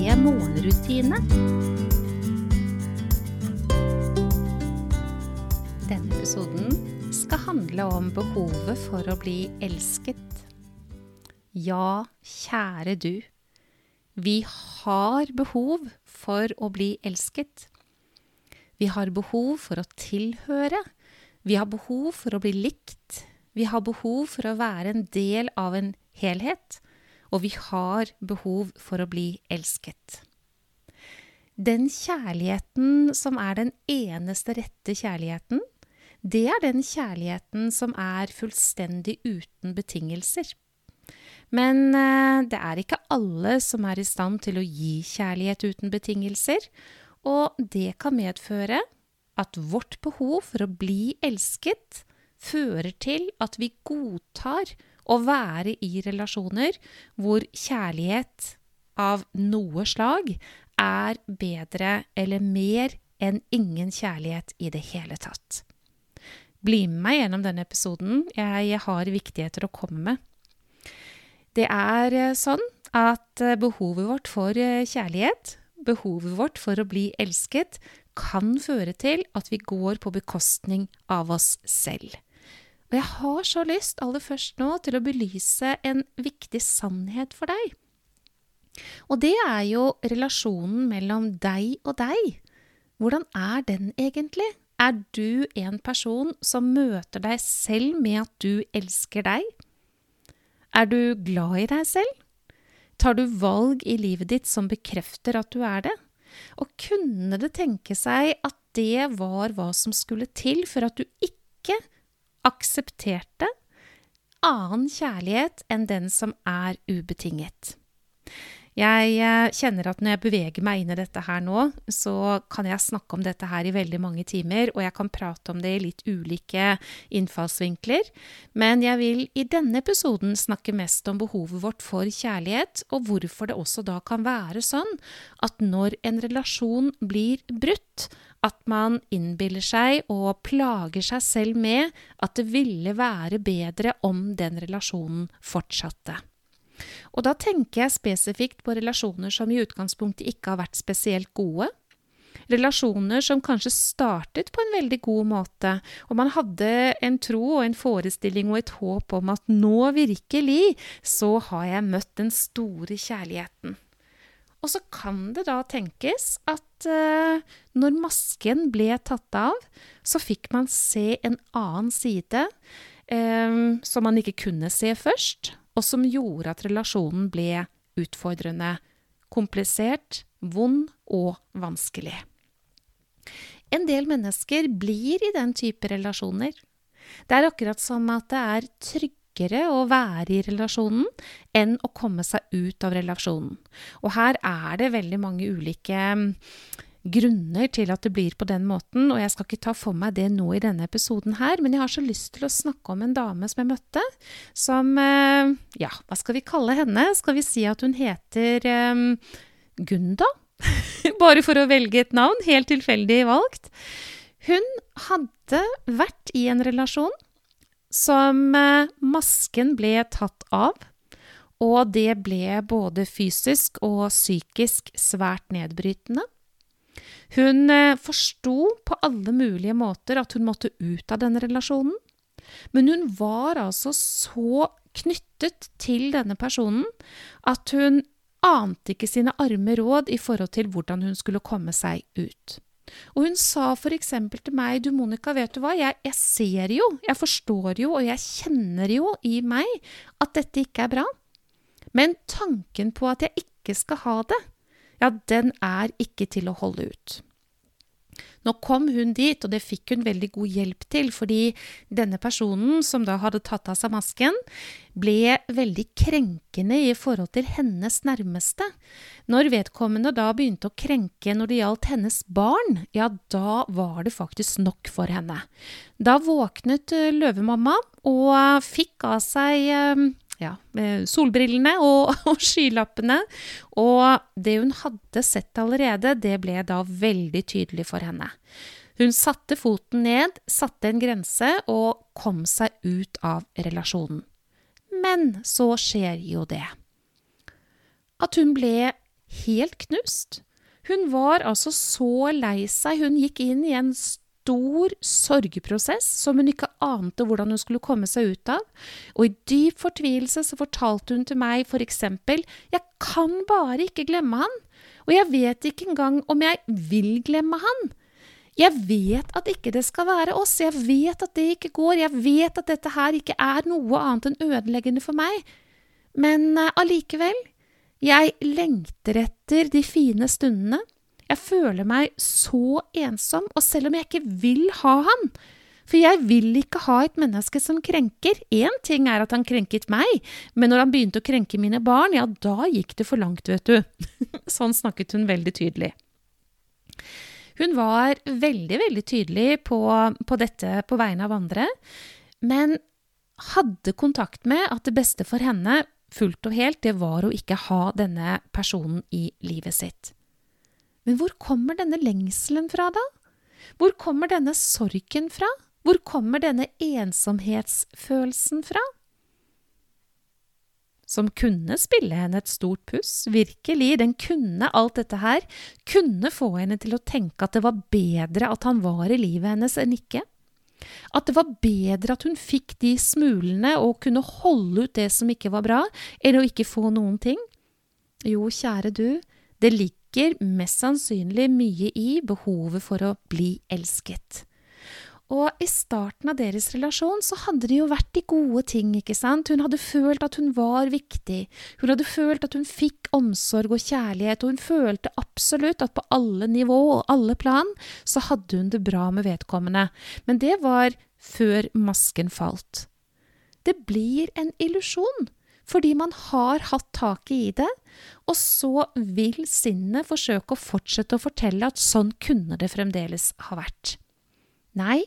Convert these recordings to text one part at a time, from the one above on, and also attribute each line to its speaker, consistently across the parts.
Speaker 1: morgenrutine. Denne episoden skal handle om behovet for å bli elsket. Ja, kjære du. Vi har behov for å bli elsket. Vi har behov for å tilhøre. Vi har behov for å bli likt. Vi har behov for å være en del av en helhet, og vi har behov for å bli elsket. Den kjærligheten som er den eneste rette kjærligheten, det er den kjærligheten som er fullstendig uten betingelser. Men eh, det er ikke alle som er i stand til å gi kjærlighet uten betingelser, og det kan medføre at vårt behov for å bli elsket fører til at vi godtar å være i relasjoner hvor kjærlighet av noe slag er bedre eller mer enn ingen kjærlighet i det hele tatt. Bli med meg gjennom denne episoden. Jeg har viktigheter å komme med. Det er eh, sånn at eh, behovet vårt for eh, kjærlighet, behovet vårt for å bli elsket, kan føre til at vi går på bekostning av oss selv. Og jeg har så lyst aller først nå til å belyse en viktig sannhet for deg. Og det er jo relasjonen mellom deg og deg. Hvordan er den egentlig? Er du en person som møter deg selv med at du elsker deg? Er du glad i deg selv? Tar du valg i livet ditt som bekrefter at du er det? Og kunne det tenke seg at det var hva som skulle til for at du ikke aksepterte annen kjærlighet enn den som er ubetinget. Jeg eh, kjenner at når jeg beveger meg inn i dette her nå, så kan jeg snakke om dette her i veldig mange timer, og jeg kan prate om det i litt ulike innfallsvinkler, men jeg vil i denne episoden snakke mest om behovet vårt for kjærlighet, og hvorfor det også da kan være sånn at når en relasjon blir brutt, at man innbiller seg og plager seg selv med at det ville være bedre om den relasjonen fortsatte. Og da tenker jeg spesifikt på relasjoner som i utgangspunktet ikke har vært spesielt gode. Relasjoner som kanskje startet på en veldig god måte, og man hadde en tro og en forestilling og et håp om at nå virkelig så har jeg møtt den store kjærligheten. Og så kan det da tenkes at uh, når masken ble tatt av, så fikk man se en annen side um, som man ikke kunne se først, og som gjorde at relasjonen ble utfordrende, komplisert, vond og vanskelig. En del mennesker blir i den type relasjoner. Det er akkurat som at det er trygge tryggere å være i relasjonen enn å komme seg ut av relasjonen. Og her er det veldig mange ulike mm, grunner til at det blir på den måten, og jeg skal ikke ta for meg det nå i denne episoden her, men jeg har så lyst til å snakke om en dame som jeg møtte, som eh, Ja, hva skal vi kalle henne? Skal vi si at hun heter um, Gunda? Bare for å velge et navn, helt tilfeldig valgt. Hun hadde vært i en relasjon som eh, masken ble tatt av, og det ble både fysisk og psykisk svært nedbrytende. Hun eh, forsto på alle mulige måter at hun måtte ut av denne relasjonen, men hun var altså så knyttet til denne personen at hun ante ikke sine arme råd i forhold til hvordan hun skulle komme seg ut. Og hun sa eksempel til meg, du Monica, vet du hva, jeg, jeg, ser jo, jeg forstår jo, og jeg kjenner jo i meg at dette ikke er bra. Men tanken på at jeg ikke skal ha det, ja, den er ikke til å holde ut. Nå kom hun dit, og det fikk hun veldig god hjelp til, fordi denne personen som da hadde tatt av seg masken, ble veldig krenkende i forhold til hennes nærmeste. Når vedkommende da begynte å krenke når det gjaldt hennes barn, ja, da var det faktisk nok for henne. Da våknet eh, løvemamma og fikk av seg eh, ja, solbrillene og, og, skylappene. Og det hun hadde sett allerede, det ble da veldig tydelig for henne. Hun satte foten ned, satte en grense og kom seg ut av relasjonen. Men så skjer jo det. At hun ble helt knust. Hun var altså så lei seg. Hun gikk inn i en stor sorgprosess som hun ikke ante hvordan hun skulle komme seg ut av. Og i dyp fortvilelse så fortalte hun til meg for eksempel Jeg kan bare ikke glemme han. Og jeg vet ikke engang om jeg vil glemme han. Jeg vet at ikke det skal være oss, jeg vet at det ikke går, jeg vet at dette her ikke er noe annet enn ødeleggende for meg. Men uh, allikevel, jeg lengter etter de fine stundene, jeg føler meg så ensom, og selv om jeg ikke vil ha han, for jeg vil ikke ha et menneske som krenker. Én ting er at han krenket meg, men når han begynte å krenke mine barn, ja, da gikk det for langt, vet du. sånn snakket hun veldig tydelig. Hun var veldig, veldig tydelig på, på dette på vegne av andre, men hadde kontakt med at det beste for henne fullt og helt, det var å ikke ha denne personen i livet sitt. Men hvor kommer denne lengselen fra, da? Hvor kommer denne sorgen fra? Hvor kommer denne ensomhetsfølelsen fra? Som kunne spille henne et stort puss, virkelig, den kunne alt dette her, kunne få henne til å tenke at det var bedre at han var i livet hennes enn ikke. At det var bedre at hun fikk de smulene og kunne holde ut det som ikke var bra, enn å ikke få noen ting. Jo, kjære du, det ligger ligger mest sannsynlig mye i behovet for å bli elsket. Og i starten av deres relasjon så hadde det jo vært de gode ting, ikke sant? Hun hadde følt at hun var viktig, hun hadde følt at hun fikk omsorg og kjærlighet, og hun følte absolutt at på alle nivå og alle plan så hadde hun det bra med vedkommende. Men det var før masken falt. Det blir en illusjon fordi man har hatt taket i det, og så vil sinnet forsøke å fortsette å fortelle at sånn kunne det fremdeles ha vært. Nei,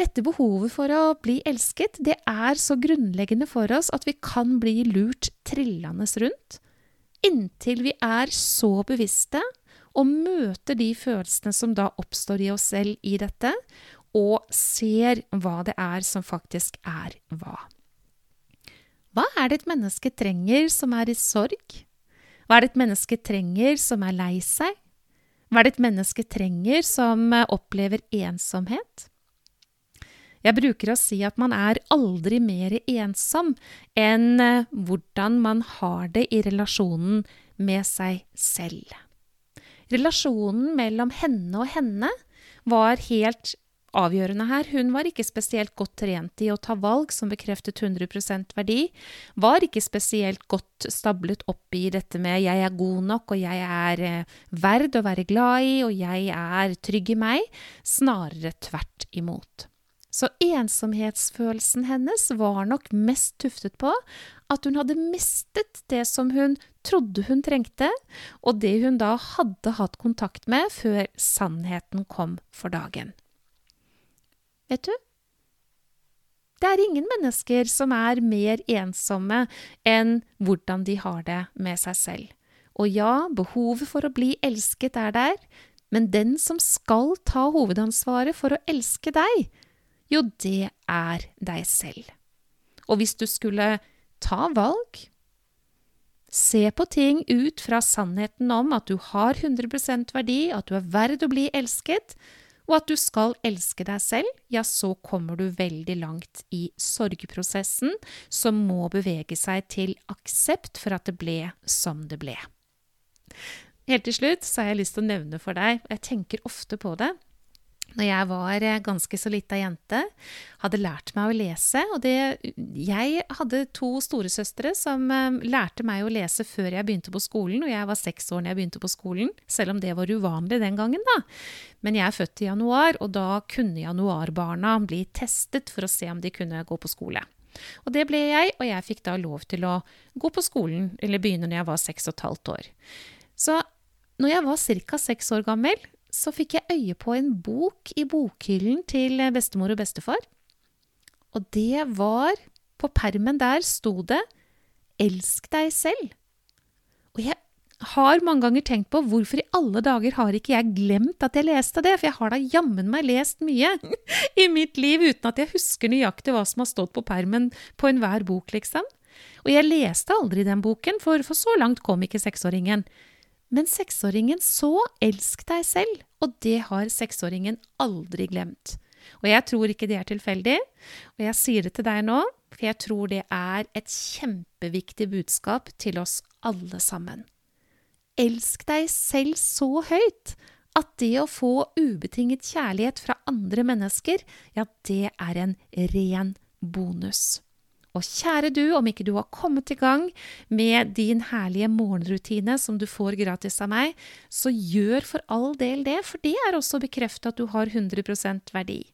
Speaker 1: dette behovet for å bli elsket, det er så grunnleggende for oss at vi kan bli lurt trillende rundt, inntil vi er så bevisste og møter de følelsene som da oppstår i oss selv i dette, og ser hva det er som faktisk er hva. Hva er det et menneske trenger som er i sorg? Hva er det et menneske trenger som er lei seg? Hva er det et menneske trenger som eh, opplever ensomhet? Jeg bruker å si at man er aldri mer ensom enn eh, hvordan man har det i relasjonen med seg selv. Relasjonen mellom henne og henne var helt avgjørende her. Hun var ikke spesielt godt trent i å ta valg som bekreftet 100% verdi. Var ikke spesielt godt stablet opp i dette med 'jeg er god nok', og 'jeg er eh, verd å være glad i', og 'jeg er trygg i meg'. Snarere tvert imot. Så ensomhetsfølelsen hennes var nok mest tuftet på at hun hadde mistet det som hun trodde hun trengte, og det hun da hadde hatt kontakt med før sannheten kom for dagen. Vet du? Det er ingen mennesker som er mer ensomme enn hvordan de har det med seg selv. Og ja, behovet for å bli elsket er der, men den som skal ta hovedansvaret for å elske deg, jo, det er deg selv. Og hvis du skulle ta valg, se på ting ut fra sannheten om at du har 100% verdi, at du er verd å bli elsket, og at du skal elske deg selv, ja, så kommer du veldig langt i sorgprosessen, som må bevege seg til aksept for at det ble som det ble. Helt til slutt så har jeg lyst til å nevne for deg, og jeg tenker ofte på det, når jeg var eh, ganske så lita jente, hadde lært meg å lese. Og det, jeg hadde to storesøstre som um, lærte meg å lese før jeg begynte på skolen, og jeg var seks år når jeg begynte på skolen, selv om det var uvanlig den gangen, da. Men jeg er født i januar, og da kunne januarbarna bli testet for å se om de kunne gå på skole. Og det ble jeg, og jeg fikk da lov til å gå på skolen, eller begynne når jeg var seks og et halvt år. Så når jeg var ca. seks år gammel, så fikk jeg øye på en bok i bokhyllen til bestemor og bestefar. Og det var På permen der sto det 'Elsk deg selv'. Og jeg har mange ganger tenkt på hvorfor i alle dager har ikke jeg glemt at jeg leste det, for jeg har da jammen meg lest mye i mitt liv uten at jeg husker nøyaktig hva som har stått på permen på enhver bok, liksom. Og jeg leste aldri den boken, for, for så langt kom ikke seksåringen. Men seksåringen så 'elsk deg selv', og det har seksåringen aldri glemt. Og jeg tror ikke det er tilfeldig, og jeg sier det til deg nå, for jeg tror det er et kjempeviktig budskap til oss alle sammen. Elsk deg selv så høyt at det å få ubetinget kjærlighet fra andre mennesker, ja, det er en ren bonus. Og kjære du, om ikke du har kommet i gang med din herlige morgenrutine som du får gratis av meg, så gjør for all del det, for det er også bekreftet at du har 100% verdi.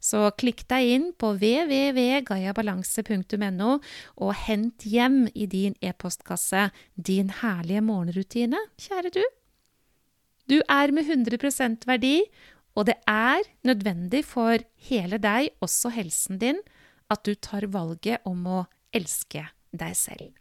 Speaker 1: Så klikk deg inn på www.gayabalanse.no og hent hjem i din e-postkasse din herlige morgenrutine, kjære du. Du er med 100% verdi, og det er nødvendig for hele deg, også helsen din, at du tar valget om å elske deg selv.